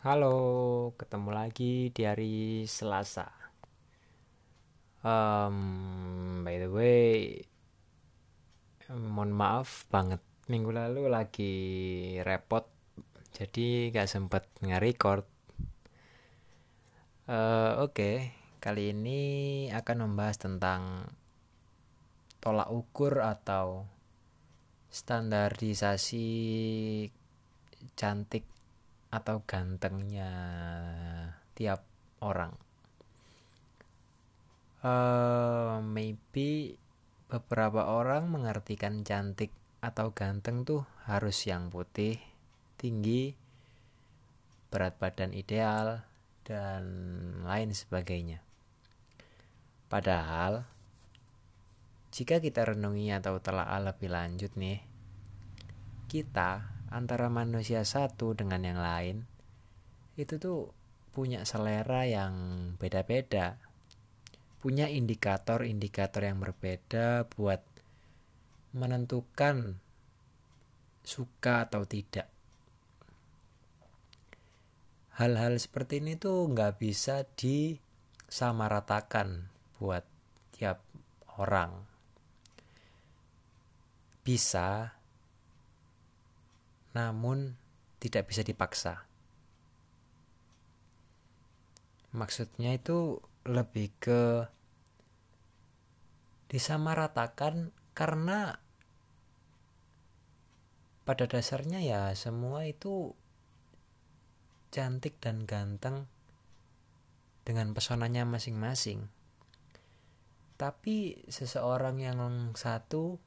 Halo, ketemu lagi di hari Selasa. Um, by the way, mohon maaf banget minggu lalu lagi repot, jadi gak sempet nge-record. Uh, Oke, okay. kali ini akan membahas tentang tolak ukur atau standarisasi cantik atau gantengnya tiap orang. Uh, maybe beberapa orang mengartikan cantik atau ganteng tuh harus yang putih, tinggi, berat badan ideal, dan lain sebagainya. Padahal, jika kita renungi atau telah lebih lanjut nih, kita antara manusia satu dengan yang lain itu tuh punya selera yang beda-beda punya indikator-indikator yang berbeda buat menentukan suka atau tidak. Hal-hal seperti ini tuh nggak bisa disamaratakan buat tiap orang. Bisa namun tidak bisa dipaksa. Maksudnya itu lebih ke disamaratakan karena pada dasarnya ya semua itu cantik dan ganteng dengan pesonanya masing-masing. Tapi seseorang yang satu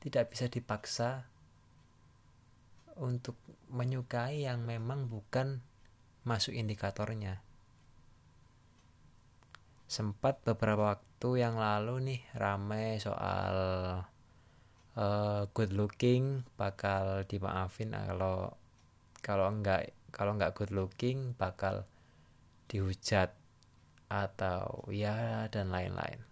tidak bisa dipaksa untuk menyukai yang memang bukan masuk indikatornya. Sempat beberapa waktu yang lalu nih ramai soal uh, good looking bakal dimaafin kalau kalau enggak kalau enggak good looking bakal dihujat atau ya dan lain-lain.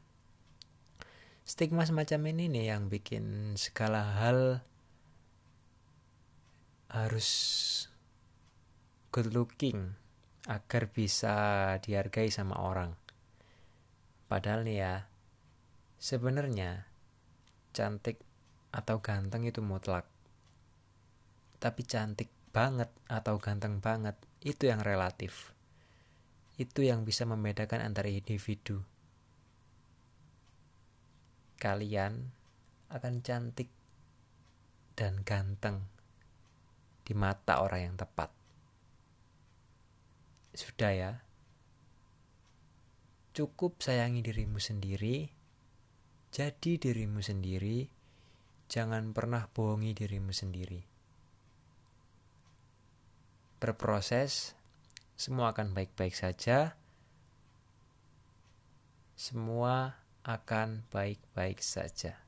Stigma semacam ini nih yang bikin segala hal harus good looking agar bisa dihargai sama orang. Padahal nih ya, sebenarnya cantik atau ganteng itu mutlak. Tapi cantik banget atau ganteng banget itu yang relatif. Itu yang bisa membedakan antara individu. Kalian akan cantik dan ganteng di mata orang yang tepat. Sudah ya. Cukup sayangi dirimu sendiri. Jadi dirimu sendiri. Jangan pernah bohongi dirimu sendiri. Berproses, semua akan baik-baik saja. Semua akan baik-baik saja.